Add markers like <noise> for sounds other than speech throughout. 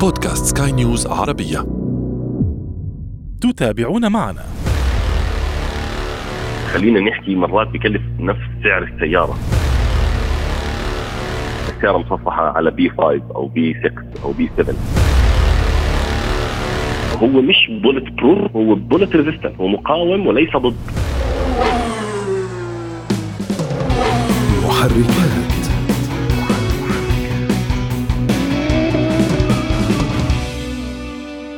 بودكاست سكاي نيوز عربية. تتابعون معنا. خلينا نحكي مرات بكلف نفس سعر السيارة. السيارة مصفحة على B5 أو B6 أو B7 هو مش bulletproof هو bullet resistant هو مقاوم وليس ضد. محركات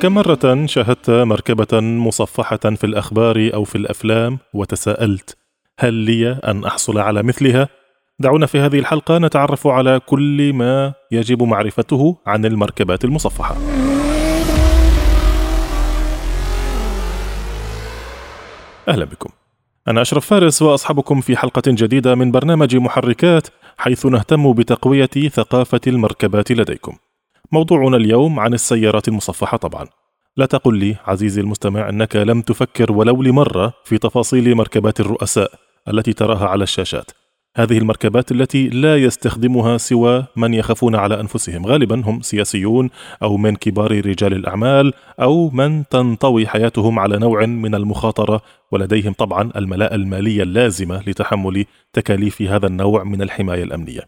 كم مرة شاهدت مركبة مصفحة في الأخبار أو في الأفلام وتساءلت هل لي أن أحصل على مثلها؟ دعونا في هذه الحلقة نتعرف على كل ما يجب معرفته عن المركبات المصفحة. أهلا بكم. أنا أشرف فارس وأصحابكم في حلقة جديدة من برنامج محركات حيث نهتم بتقوية ثقافة المركبات لديكم. موضوعنا اليوم عن السيارات المصفحة طبعا. لا تقل لي عزيزي المستمع أنك لم تفكر ولو لمرة في تفاصيل مركبات الرؤساء التي تراها على الشاشات. هذه المركبات التي لا يستخدمها سوى من يخافون على أنفسهم، غالبا هم سياسيون أو من كبار رجال الأعمال أو من تنطوي حياتهم على نوع من المخاطرة ولديهم طبعا الملاءة المالية اللازمة لتحمل تكاليف هذا النوع من الحماية الأمنية.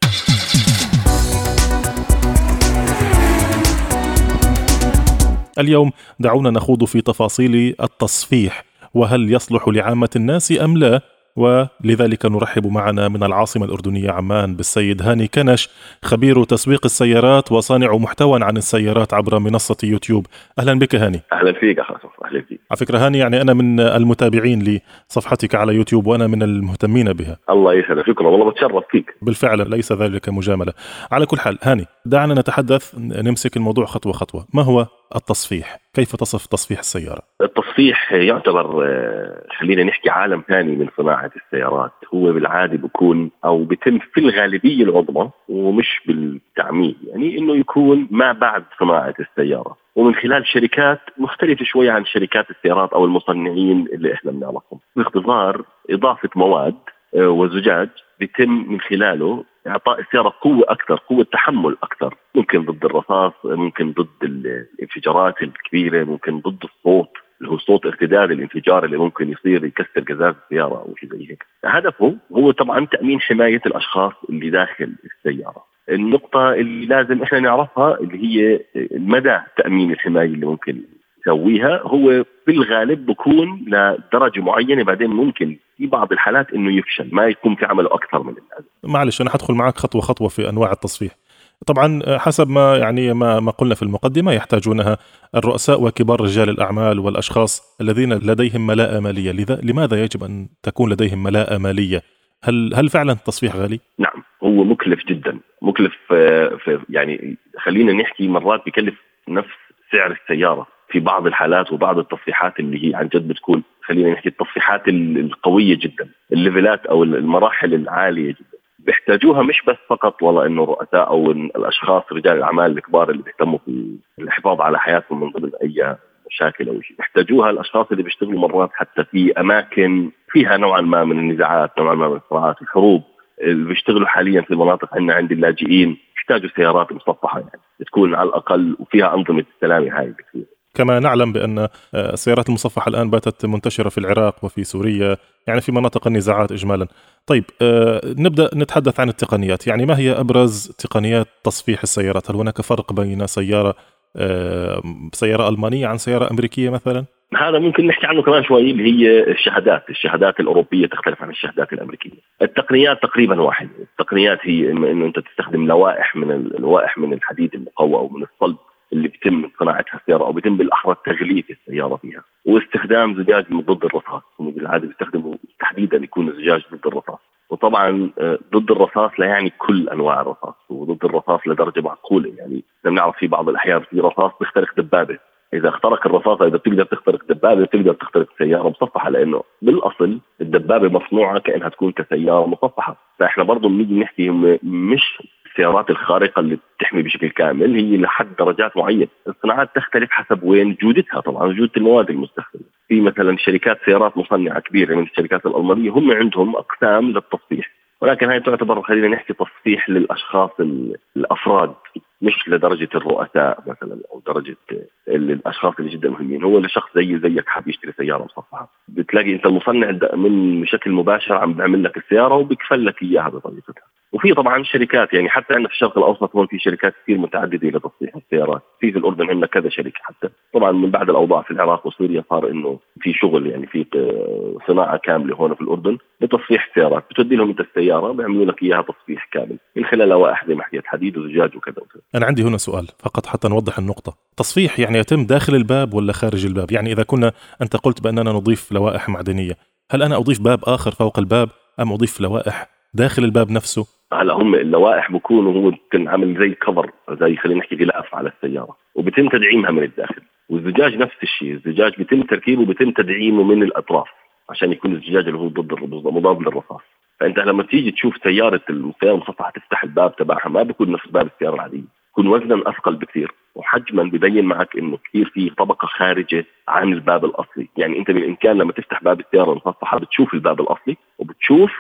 اليوم دعونا نخوض في تفاصيل التصفيح وهل يصلح لعامة الناس أم لا؟ ولذلك نرحب معنا من العاصمة الأردنية عمان بالسيد هاني كنش خبير تسويق السيارات وصانع محتوى عن السيارات عبر منصة يوتيوب. أهلا بك هاني. أهلا فيك أخي فيك على فكرة هاني يعني أنا من المتابعين لصفحتك على يوتيوب وأنا من المهتمين بها. الله يسعدك. شكرا. والله بتشرف فيك. بالفعل ليس ذلك مجاملة. على كل حال هاني دعنا نتحدث نمسك الموضوع خطوة خطوة. ما هو التصفيح؟ كيف تصف تصفيح السيارة؟ التصفيح يعتبر آه، خلينا نحكي عالم ثاني من صناعة السيارات. هو بالعادة بيكون أو بيتم في الغالبية العظمى ومش بالتعميم يعني إنه يكون ما بعد صناعة السيارة. ومن خلال شركات مختلفة شوية عن شركات السيارات أو المصنعين اللي إحنا بنعرفهم باختصار إضافة مواد آه، وزجاج بيتم من خلاله إعطاء السيارة قوة أكثر، قوة تحمل أكثر، ممكن ضد الرصاص، ممكن ضد الانفجارات الكبيرة، ممكن ضد الصوت اللي هو صوت ارتداد الانفجار اللي ممكن يصير يكسر قزاز السيارة أو شيء زي هيك. هدفه هو طبعا تأمين حماية الأشخاص اللي داخل السيارة. النقطة اللي لازم إحنا نعرفها اللي هي مدى تأمين الحماية اللي ممكن يسويها هو بالغالب بكون لدرجة معينة بعدين ممكن في بعض الحالات إنه يفشل ما يكون في عمله أكثر من اللازم. معلش أنا حدخل معك خطوة خطوة في أنواع التصفيح. طبعا حسب ما يعني ما ما قلنا في المقدمة يحتاجونها الرؤساء وكبار رجال الأعمال والأشخاص الذين لديهم ملاءة مالية. لذا لماذا يجب أن تكون لديهم ملاءة مالية؟ هل هل فعلا التصفيح غالي؟ نعم هو مكلف جدا. مكلف في يعني خلينا نحكي مرات بكلف نفس سعر السيارة في بعض الحالات وبعض التصفيحات اللي هي عن جد بتكون خلينا نحكي التصفيحات القوية جدا الليفلات أو المراحل العالية جدا. بيحتاجوها مش بس فقط والله إنه الرؤساء أو الأشخاص رجال الأعمال الكبار اللي بيهتموا في الحفاظ على حياتهم من ضمن أي مشاكل أو شيء. بيحتاجوها الأشخاص اللي بيشتغلوا مرات حتى في أماكن فيها نوعا ما من النزاعات نوعا ما من الصراعات الحروب اللي بيشتغلوا حاليا في المناطق عندنا عند اللاجئين يحتاجوا سيارات مصفحة يعني تكون على الأقل وفيها أنظمة السلامه هاي بكثير. كما نعلم بأن آه، السيارات المصفحة الآن باتت منتشرة في العراق وفي سوريا يعني في مناطق النزاعات إجمالا. طيب آه، نبدأ نتحدث عن التقنيات. يعني ما هي أبرز تقنيات تصفيح السيارات؟ هل هناك فرق بين سيارة آه، سيارة ألمانية عن سيارة أمريكية مثلا؟ هذا ممكن نحكي عنه كمان شوي اللي هي الشهادات، الشهادات الأوروبية تختلف عن الشهادات الأمريكية. التقنيات تقريبا واحدة، التقنيات هي انه أنت تستخدم لوائح من اللوائح من الحديد المقوى أو من الصلب اللي بيتم صناعتها السيارة أو بيتم بالأحرى تغليف السيارة فيها. واستخدام زجاج ضد الرصاص هم بالعادة بيستخدموا تحديدا يكون زجاج ضد الرصاص. وطبعا آه، ضد الرصاص لا يعني كل أنواع الرصاص وضد الرصاص لدرجة معقولة. يعني بنعرف في بعض الأحيان في رصاص بيخترق دبابة. إذا اخترق الرصاصة إذا بتقدر تخترق دبابة بتقدر تخترق سيارة مصفحة لأنه بالأصل الدبابة مصنوعة كأنها تكون كسيارة مصفحة. فإحنا برضه بنيجي نحكي مش السيارات الخارقة اللي بتحمي بشكل كامل هي لحد درجات معينة، الصناعات تختلف حسب وين جودتها. طبعا جودة المواد المستخدمة، في مثلا شركات سيارات مصنعة كبيرة من الشركات الألمانية هم عندهم أقسام للتصفيح، ولكن هاي تعتبر خلينا نحكي تصفيح للأشخاص الأفراد. مش لدرجة الرؤساء مثلا أو درجة الأشخاص اللي جدا مهمين. هو لشخص زي زيك حاب يشتري سيارة مصفحة. بتلاقي أنت المصنع من بشكل مباشر عم بيعمل لك السيارة وبكفل لك إياها بطريقتها. وفي طبعا شركات يعني حتى عندنا في الشرق الأوسط هون في شركات كثير متعددة لتصليح السيارات. في في الأردن عندنا كذا شركة حتى. طبعا من بعد الأوضاع في العراق وسوريا صار إنه في شغل يعني في صناعة كاملة هون في الأردن لتصليح السيارات بتودي لهم أنت السيارة بيعملوا لك إياها تصليح كامل. من خلال لوائح زي ما حكيت حديد وزجاج وكذا وكذا. أنا عندي هنا سؤال فقط حتى نوضح النقطة. تصفيح يعني يتم داخل الباب ولا خارج الباب؟ يعني إذا كنا أنت قلت بأننا نضيف لوائح معدنية هل أنا أضيف باب آخر فوق الباب أم أضيف لوائح داخل الباب نفسه؟ هلا هم اللوائح بكونوا هو بكون عامل زي كفر زي خلينا نحكي غلاف على السيارة. وبتم تدعيمها من الداخل. والزجاج نفس الشيء الزجاج بيتم تركيبه وبيتم تدعيمه من الأطراف عشان يكون الزجاج اللي هو ضد مضاد للرصاص. فأنت لما تيجي تشوف سيارة السياره المصفحه تفتح الباب تبعها ما بيكون نفس باب السيارة العادية. بيكون وزنا أثقل بكثير. وحجما ببين معك إنه كثير في طبقة خارجة عن الباب الأصلي، يعني أنت بالإمكان لما تفتح باب السيارة المصفحة بتشوف الباب الأصلي وبتشوف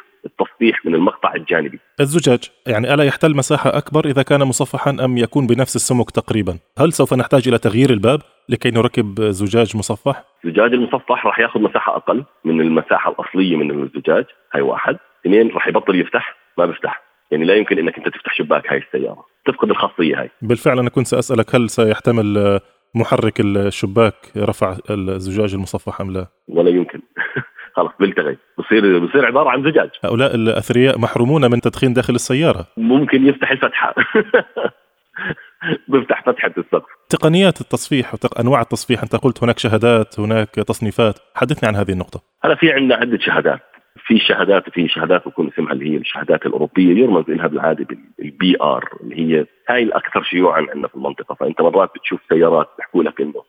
التصفيح من المقطع الجانبي. الزجاج يعني ألا يحتل مساحة أكبر إذا كان مصفحا أم يكون بنفس السمك تقريبا؟ هل سوف نحتاج إلى تغيير الباب لكي نركب زجاج مصفح؟ الزجاج المصفح راح ياخذ مساحة أقل من المساحة الأصلية من الزجاج هاي واحد. اثنين راح يبطل يفتح ما بيفتح. يعني لا يمكن إنك أنت تفتح شباك هاي السيارة. تفقد الخاصية هاي. بالفعل أنا كنت سأسألك هل سيحتمل محرك الشباك رفع الزجاج المصفح أم لا؟ ولا يمكن. خلاص بيلتغي بصير بصير عبارة عن زجاج. هؤلاء الأثرياء محرومون من تدخين داخل السيارة. ممكن يفتح الفتحة. <laughs> بيفتح فتحة السقف. تقنيات التصفيح وانواع التصفيح أنت قلت هناك شهادات هناك تصنيفات. حدثني عن هذه النقطة. هلا في عندنا عدة شهادات. في شهادات في شهادات بكون اسمها اللي هي الشهادات الأوروبية. يرمز لها بالعاده بال BR اللي هي هاي الأكثر شيوعا عندنا في المنطقة. فأنت مرات بتشوف سيارات بيحكوا لك إنه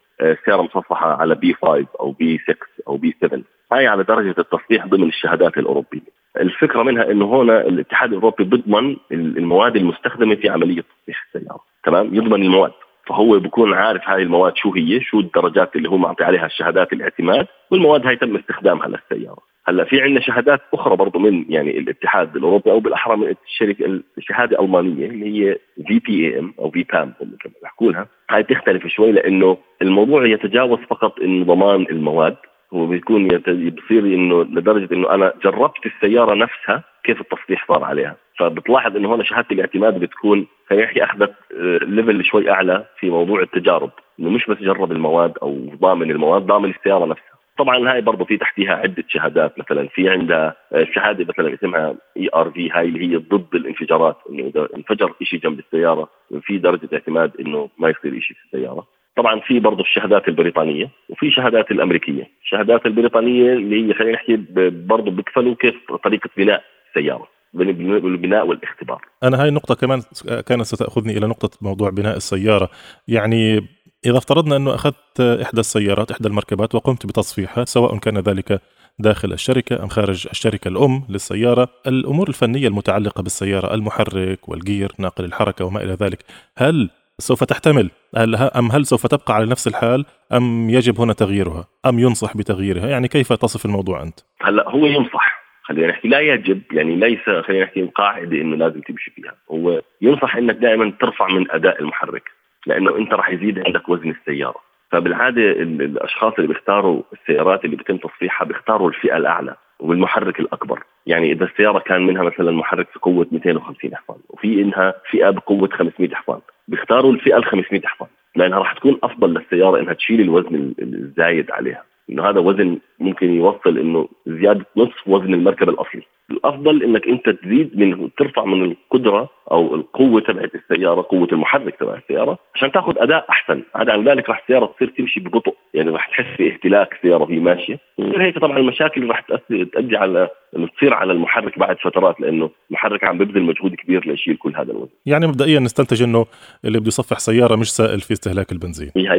سياره مصفحه على B5 أو B6 أو B7 هاي على درجة التصفيح ضمن الشهادات الأوروبية. الفكرة منها إنه هنا الاتحاد الأوروبي بيضمن المواد المستخدمة في عملية تصفيح السيارة. تمام؟ يضمن المواد. فهو بيكون عارف هاي المواد شو هي شو الدرجات اللي هو معطي عليها الشهادات الاعتماد والمواد هاي تم استخدامها للسيارة. هلأ في عندنا شهادات أخرى برضه من يعني الاتحاد الأوروبي أو بالأحرى من الشركة الشهادة الألمانية اللي هي VPAM أو VPAM كما بيحكوا لها هاي تختلف شوي لأنه الموضوع يتجاوز فقط انه ضمان المواد. هو بيكون بصير إنه لدرجة إنه أنا جربت السيارة نفسها كيف التصفيح صار عليها. فبتلاحظ إنه هون شهادة الاعتماد بتكون خلينا نحكي أخذت level آه، شوي أعلى في موضوع التجارب. إنه مش بس جرب المواد أو ضامن المواد ضامن السيارة نفسها. طبعا هاي برضه في تحتيها عدة شهادات. مثلا في عندها آه، شهادة مثلا اسمها ERV هاي اللي هي ضد الانفجارات. إنه إذا انفجر شيء جنب السيارة في درجة اعتماد إنه ما يصير شيء في السيارة. طبعا في برضه الشهادات البريطانية وفي شهادات الأمريكية. الشهادات البريطانية اللي هي خلينا نحكي برضه بيكفلوا كيف طريقة بناء السيارة. البناء والاختبار. أنا هاي النقطة كمان كانت ستأخذني إلى نقطة موضوع بناء السيارة. يعني إذا افترضنا أنه أخذت إحدى السيارات إحدى المركبات وقمت بتصفيحها سواء كان ذلك داخل الشركة أم خارج الشركة الأم للسيارة الأمور الفنية المتعلقة بالسيارة المحرك والجير ناقل الحركة وما إلى ذلك هل سوف تحتمل؟ هل أم هل سوف تبقى على نفس الحال؟ أم يجب هنا تغييرها؟ أم ينصح بتغييرها؟ يعني كيف تصف الموضوع أنت؟ هلا هو ينصح. خلينا نحكي لا يجب يعني ليس خلينا نحكي قاعدة إنه لازم تمشي فيها. هو ينصح إنك دائما ترفع من أداء المحرك لأنه أنت راح يزيد عندك وزن السيارة. فبالعادة الأشخاص اللي بيختاروا السيارات اللي بيتم تصفيحها بيختاروا الفئة الأعلى والمحرك الأكبر. يعني إذا السيارة كان منها مثلا محرك في قوة 250 حصان وفي إنها فئة بقوة 500 حصان بيختاروا الفئة ال 500 حصان لأنها راح تكون أفضل للسيارة إنها تشيل الوزن الزايد عليها. إنه هذا وزن ممكن يوصل إنه زيادة نصف وزن المركب الاصلي الأفضل إنك أنت تزيد من ترفع من القدرة أو القوة تبعت السيارة قوة المحرك تبع السيارة عشان تاخذ أداء أحسن. عدا عن ذلك راح السيارة تصير تمشي ببطء يعني راح تحس باهتلاك السيارة وهي ماشية. غير هيك طبعا المشاكل راح تؤدي على إنه تصير على المحرك بعد فترات لأنه المحرك عم ببذل مجهود كبير ليشيل كل هذا الوزن. يعني مبدئيا نستنتج إنه اللي بده يصفح سيارة مش سائل في استهلاك البنزين. هي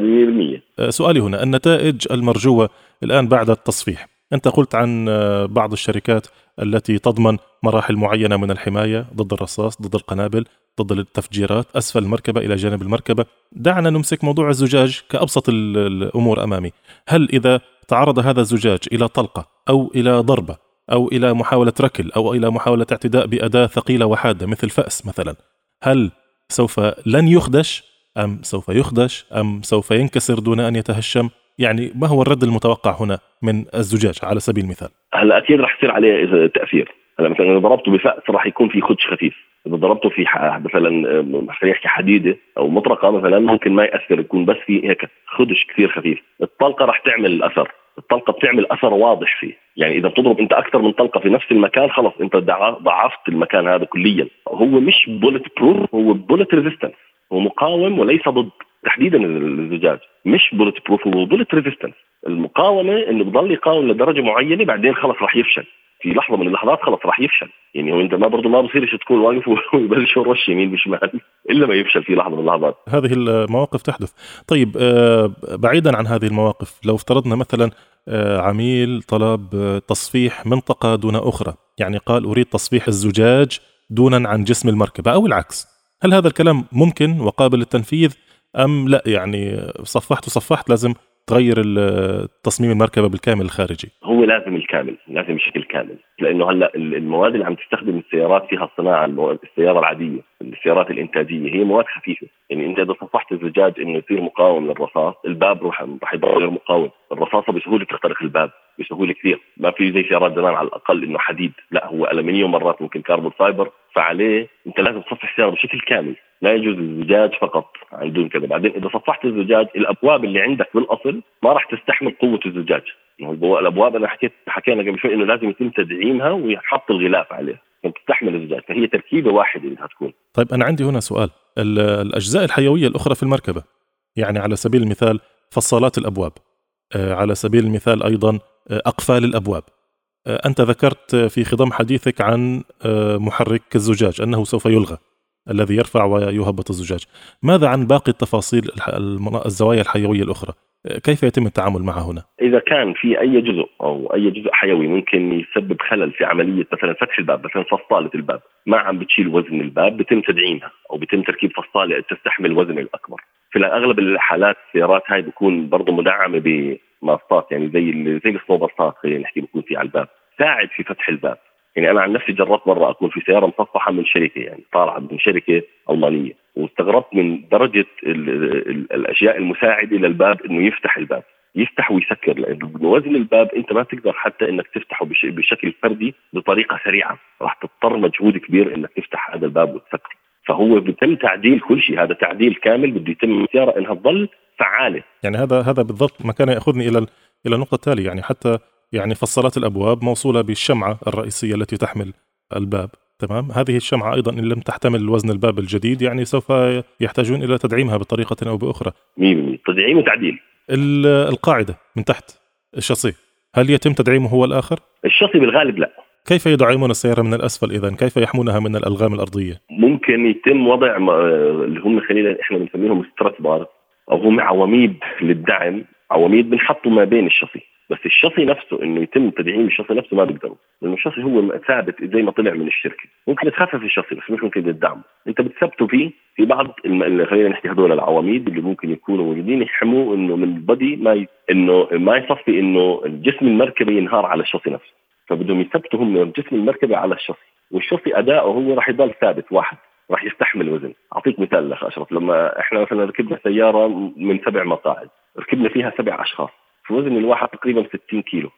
100% أه، سؤالي هنا النتائج المرجوة الآن بعد التصفيح. أنت قلت عن أه، بعض الشركات التي تضمن مراحل معينة من الحماية ضد الرصاص ضد القنابل ضد التفجيرات أسفل المركبة إلى جانب المركبة. دعنا نمسك موضوع الزجاج كأبسط الأمور أمامي. هل إذا تعرض هذا الزجاج إلى طلقة أو إلى ضربة أو إلى محاولة ركل أو إلى محاولة اعتداء بأداة ثقيلة وحادة مثل فأس مثلا هل سوف لن يخدش أم سوف يخدش أم سوف ينكسر دون أن يتهشم؟ يعني ما هو الرد المتوقع هنا من الزجاج على سبيل المثال؟ هلا أكيد رح يصير عليه تأثير. هلا مثلا إذا ضربته بفأس رح يكون في خدش خفيف. إذا ضربته في مثلا خلينا نحكي حديدة أو مطرقة مثلا ممكن ما يأثر يكون بس في هيك خدش كثير خفيف. الطلقة رح تعمل أثر. الطلقة بتعمل أثر واضح فيه. يعني إذا بتضرب أنت أكثر من طلقة في نفس المكان خلص أنت ضعفت المكان هذا كليا. هو مش bulletproof هو bullet resistance هو مقاوم وليس ضد. تحديدا الزجاج مش bulletproof هو bullet resistance المقاومة إنه بضل يقاوم لدرجة معينة بعدين خلص راح يفشل. في لحظة من اللحظات خلص راح يفشل. يعني هو أنت ما برضه ما بصيرش تكون واقف <laughs> ويبلش يرش يمين بشمال إلا ما يفشل في لحظة من اللحظات. هذه المواقف تحدث. طيب آه، بعيدا عن هذه المواقف لو افترضنا مثلا آه، عميل طلب تصفيح منطقة دون أخرى. يعني قال أريد تصفيح الزجاج دونا عن جسم المركبة أو العكس. هل هذا الكلام ممكن وقابل للتنفيذ؟ أم لا يعني صفحت وصفحت لازم تغير تصميم المركبة بالكامل الخارجي. هو لازم الكامل لازم بشكل كامل لأنه هلأ المواد اللي عم تستخدم السيارات فيها الصناعة السيارة العادية السيارات الإنتاجية هي مواد خفيفة. يعني إنت إذا صفحت الزجاج إنه يصير مقاوم للرصاص الباب راح يضل غير مقاوم. الرصاصة بسهولة تخترق الباب بسهولة كثير. ما في زي سيارات زمان على الأقل إنه حديد لا هو ألمنيوم مرات ممكن carbon fiber فعليه انت لازم تصفح السياره بشكل كامل لا يجوز الزجاج فقط عن دون كذا. بعدين إذا صفحت الزجاج الأبواب اللي عندك بالاصل ما راح تستحمل قوة الزجاج. الأبواب أنا حكيت حكينا قبل شوي إنه لازم يتم تدعيمها ويحط الغلاف عليها تستحمل الزجاج. فهي تركيبة واحدة بدها تكون. طيب أنا عندي هنا سؤال. الأجزاء الحيوية الأخرى في المركبة يعني على سبيل المثال فصالات الأبواب آه، على سبيل المثال أيضا آه، أقفال الأبواب. آه، أنت ذكرت في خضم حديثك عن محرك الزجاج أنه سوف يلغى الذي يرفع ويهبط الزجاج. ماذا عن باقي التفاصيل الزوايا الحيوية الأخرى؟ كيف يتم التعامل معها هنا؟ إذا كان في أي جزء أو أي جزء حيوي ممكن يسبب خلل في عملية مثلا فتح الباب مثلا فصالة الباب ما عم بتشيل وزن الباب بتم تدعيمها أو بتم تركيب فصالة تستحمل الوزن الأكبر. في اغلب الحالات السيارات هاي بتكون برضه مدعمة بماسطات يعني زي زي السنوبرتات خلينا نحكي بكون في على الباب تساعد في فتح الباب. يعني أنا عن نفسي جربت مرة أكون في سيارة مصفحة من شركة يعني طالعة من شركة ألمانية واستغربت من درجة ال ال الأشياء المساعدة للباب إنه يفتح الباب يفتح ويسكر لأنه بوزن الباب أنت ما تقدر حتى إنك تفتحه بشكل فردي بطريقة سريعة راح تضطر مجهود كبير إنك تفتح هذا الباب وتسكره فهو بيتم تعديل كل شيء. هذا تعديل كامل بده يتم السياره إنها تظل فعالة. يعني هذا هذا بالضبط ما كان يأخذني إلى إلى النقطة التالية. يعني حتى يعني فصلات الأبواب موصولة بالشمعة الرئيسية التي تحمل الباب. تمام؟ هذه الشمعة أيضا إن لم تحتمل وزن الباب الجديد يعني سوف يحتاجون إلى تدعيمها بطريقة أو بأخرى. تدعيم وتعديل. القاعدة من تحت الشاصي هل يتم تدعيمه هو الآخر؟ الشاصي بالغالب لا. كيف يدعمون السيارة من الأسفل إذا؟ كيف يحمونها من الألغام الأرضية؟ ممكن يتم وضع اللي هم خلينا إحنا بنسميهم سترات بار أو هم عواميد للدعم. عواميد بنحطوا ما بين الشاصي. بس الشاصي نفسه إنه يتم تدعيم الشاصي نفسه ما بيقدروا. لأنه الشاصي هو ثابت زي ما طلع من الشركة. ممكن تخفف الشاصي بس مش ممكن تدعمه أنت بتثبته فيه في بعض خلينا نحكي هذول العواميد اللي ممكن يكونوا موجودين يحموه إنه من البدي ما ي... إنه ما يصفي إنه جسم المركبه ينهار على الشاصي نفسه. فبدهم يثبتوا هم جسم المركبه على الشاصي والشاصي اداؤه هو راح يضل ثابت واحد. راح يستحمل وزن. أعطيك مثال اخ أشرف. لما إحنا مثلا ركبنا سيارة من سبع مقاعد ركبنا فيها سبع أشخاص. وزن الواحد تقريبا 60 كيلو.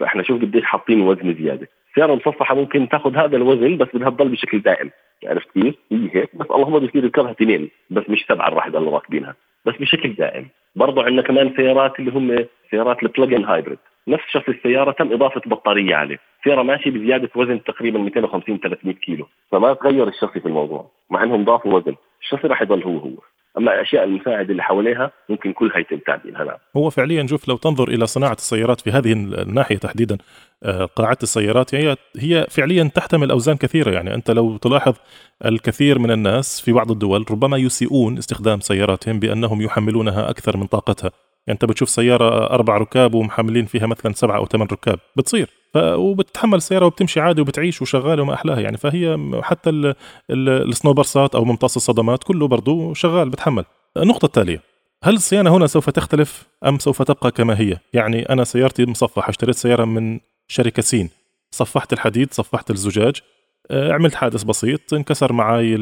فإحنا شوف قديش حاطين وزن زيادة. سيارة مصفحة ممكن تاخذ هذا الوزن بس بدها تضل بشكل دائم. عرفت كيف؟ هي هيك بس اللهم بصير يركبها اثنين. بس مش سبعة راح يضلوا راكبينها. بس بشكل دائم. برضه عندنا كمان سيارات اللي هم سيارات البلجن هايبريد نفس شكل السيارة تم إضافة بطارية عليه. سيارة ماشية بزيادة وزن تقريبا 250 300 كيلو. فما تغير الشخصي في الموضوع مع إنهم ضافوا وزن. الشخصي راح يضل هو هو. أما الأشياء المساعدة اللي حواليها ممكن كلها يتم تعديلها نعم. هو فعليا شوف لو تنظر إلى صناعة السيارات في هذه الناحية تحديدا آه، قاعات السيارات هي هي فعليا تحتمل أوزان كثيرة. يعني أنت لو تلاحظ الكثير من الناس في بعض الدول ربما يسيئون استخدام سياراتهم بأنهم يحملونها أكثر من طاقتها. يعني أنت بتشوف سيارة أربع ركاب ومحملين فيها مثلا سبعة أو ثمان ركاب بتصير. ف... وبتتحمل السيارة وبتمشي عادي وبتعيش وشغالة وما أحلاها يعني. فهي حتى ال... ال... السنوبرسات أو ممتص الصدمات كله برضه شغال بتحمل. النقطة التالية هل الصيانة هنا سوف تختلف أم سوف تبقى كما هي؟ يعني أنا سيارتي مصفحة اشتريت سيارة من شركة سين صفحت الحديد صفحت الزجاج آه، عملت حادث بسيط انكسر معي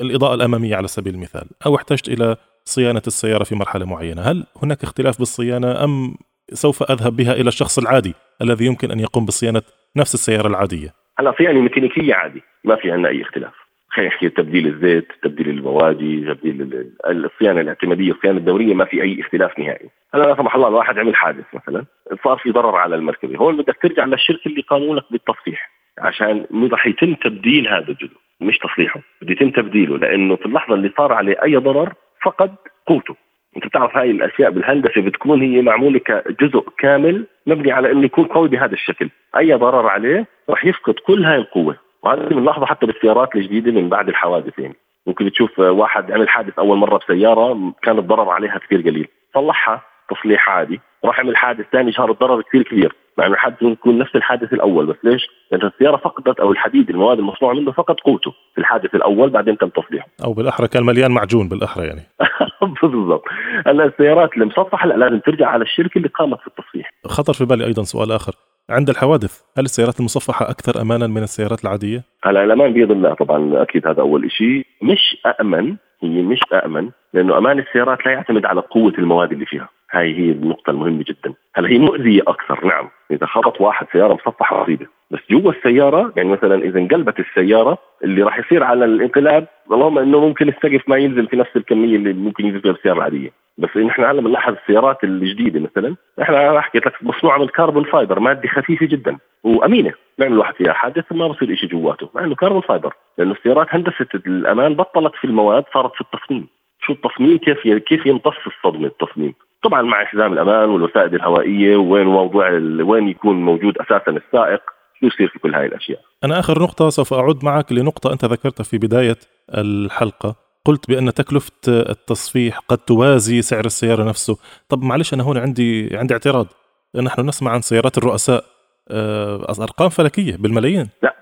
الإضاءة الأمامية على سبيل المثال أو احتجت إلى صيانة السيارة في مرحلة معينة. هل هناك اختلاف بالصيانة أم سوف أذهب بها إلى الشخص العادي الذي يمكن أن يقوم بصيانة نفس السيارة العادية؟ هلا يعني ميكانيكية عادي. ما في عندنا أي اختلاف. خلينا نحكي تبديل الزيت تبديل البواجي تبديل الصيانة الاعتمادية الصيانة الدورية. ما في أي اختلاف نهائي. هلا لا سمح الله الواحد عمل حادث مثلا. صار في ضرر على المركبة. هون بدك ترجع للشركة اللي قاموا لك بالتصليح عشان راح يتم تبديل هذا الجزء مش تصليحه بده يتم تبديله لأنه في اللحظة اللي صار عليه أي ضرر فقد قوته. أنت بتعرف هاي الأشياء بالهندسة بتكون هي معمولة كجزء كامل مبني على إنه يكون قوي بهذا الشكل. أي ضرر عليه راح يفقد كل هاي القوة. وهذا بنلاحظه حتى بالسيارات الجديدة من بعد الحوادث يعني. ممكن تشوف واحد عمل حادث أول مرة بسيارة كان الضرر عليها كثير قليل. صلحها. تصليح عادي. راح عمل حادث ثاني صار الضرر كثير كبير. مع إنه الحادث يكون نفس الحادث الأول بس ليش؟ لأن السيارة فقدت أو الحديد المواد المصنوعة منه فقد قوته في الحادث الأول بعدين تم تصليحه. أو بالأحرى كان مليان معجون بالأحرى يعني. <laughs> بالضبط. هلا السيارات المصفحه لا لازم ترجع على الشركة اللي قامت في التصليح. خطر في بالي أيضا سؤال آخر. عند الحوادث هل السيارات المصفحة أكثر أمانا من السيارات العادية؟ هلا الأمان بيد الله طبعا أكيد هذا أول شيء مش أأمن هي مش أأمن لأنه أمان السيارات لا يعتمد على قوة المواد اللي فيها. هاي هي النقطة المهمة جدا. هلأ هي مؤذية أكثر؟ نعم. إذا خبط واحد سيارة مصفحة مصيبة بس جوا السيارة يعني مثلا إذا انقلبت السيارة اللي راح يصير على الانقلاب اللهم إنه ممكن السقف ما ينزل في نفس الكمية اللي ممكن ينزل فيها السياره العاديه بس نحن هلأ بنلاحظ السيارات الجديدة مثلا. إحنا حكيت لك مصنوعة من carbon fiber مادة خفيفة جدا وأمينة. بيعمل الواحد فيها حادث ما بصير شيء جواته. مع إنه carbon fiber لأنه السيارات هندسه الأمان بطلت في المواد صارت في التصميم. شو التصميم؟ كيف كيف يمتص الصدمة التصميم؟ طبعا مع حزام الأمان والوسائد الهوائية وين موضوع وين يكون موجود أساسا السائق شو يصير في كل هاي الأشياء. أنا آخر نقطة سوف أعود معك لنقطة أنت ذكرتها في بداية الحلقة. قلت بأن تكلفة التصفيح قد توازي سعر السيارة نفسه. طب معلش أنا هون عندي عندي اعتراض. نحن نسمع عن سيارات الرؤساء آه، أرقام فلكية بالملايين. لا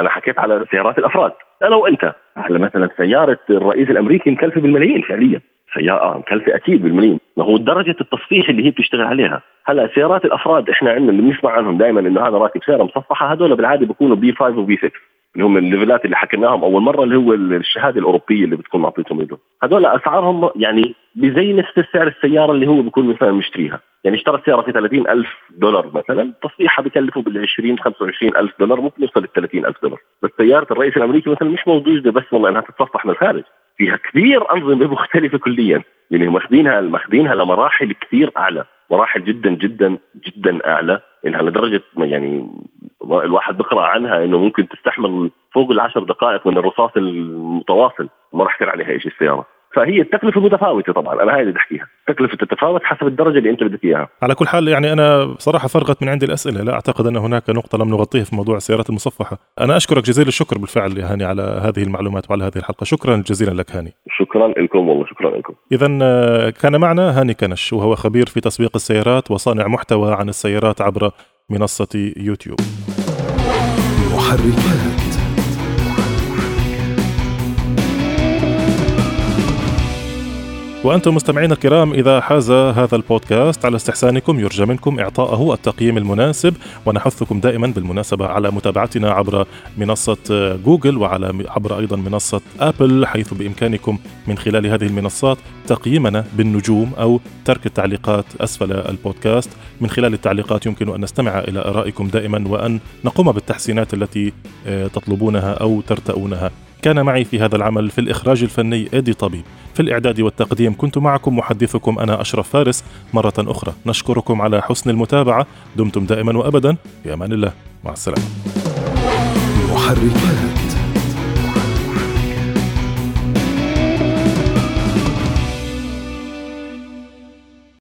أنا حكيت على سيارات الأفراد. أنا وأنت. على مثلا سيارة الرئيس الأمريكي مكلفة بالملايين فعليا. سيارة مكلفة أكيد بالملايين. ما هو درجة التصفيح اللي هي بتشتغل عليها. هلا سيارات الأفراد إحنا عندنا اللي بنسمع عنهم دائما إنه هذا راكب سيارة مصفحة هذول بالعادة بيكونوا بي 5 وبي 6 اللي هم الليفلات اللي حكيناهم أول مرة اللي هو الشهادة الأوروبية اللي بتكون معطيتهم إيده. هذول أسعارهم يعني بزي نفس سعر السيارة اللي هو بيكون مثلا مشتريها. يعني اشترى السياره في 30 ألف دولار مثلا تصليحها بكلفه بال 20 25 ألف دولار ممكن يوصل ل 30 ألف دولار. بس سيارة الرئيس الأمريكي مثلا مش موجودة بس والله إنها تتصفح من الخارج. فيها كثير أنظمة مختلفة كليا. يعني ماخذينها ماخذينها لمراحل كثير أعلى. مراحل جدا جدا جدا أعلى. انها لدرجة يعني الواحد بقرأ عنها إنه ممكن تستحمل فوق العشر دقائق من الرصاص المتواصل. ما راح يصير عليها شيء السيارة. فهي التكلفة متفاوتة طبعا أنا هاي اللي بحكيها التكلفة تتفاوت حسب الدرجة اللي أنت بدك إياها. على كل حال يعني أنا صراحة فرغت من عندي الأسئلة. لا أعتقد أن هناك نقطة لم نغطيها في موضوع السيارات المصفحة. أنا أشكرك جزيل الشكر بالفعل يا هاني على هذه المعلومات وعلى هذه الحلقة. شكرا جزيلا لك هاني. شكرا لكم والله شكرا لكم. اذا آه، كان معنا هاني كنش وهو خبير في تسويق السيارات وصانع محتوى عن السيارات عبر منصة يوتيوب. محركات. وأنتم مستمعين الكرام إذا حاز هذا البودكاست على استحسانكم يرجى منكم إعطاءه التقييم المناسب ونحثكم دائما بالمناسبة على متابعتنا عبر منصة جوجل وعلى عبر أيضا منصة أبل حيث بإمكانكم من خلال هذه المنصات تقييمنا بالنجوم أو ترك التعليقات أسفل البودكاست. من خلال التعليقات يمكن أن نستمع إلى آرائكم دائما وأن نقوم بالتحسينات التي آه، تطلبونها أو ترتؤونها كان معي في هذا العمل في الإخراج الفني إيدي طبيب. في الإعداد والتقديم كنت معكم محدثكم أنا أشرف فارس. مرة أخرى نشكركم على حسن المتابعة. دمتم دائما وأبدا. في أمان الله. مع السلامة. محركات.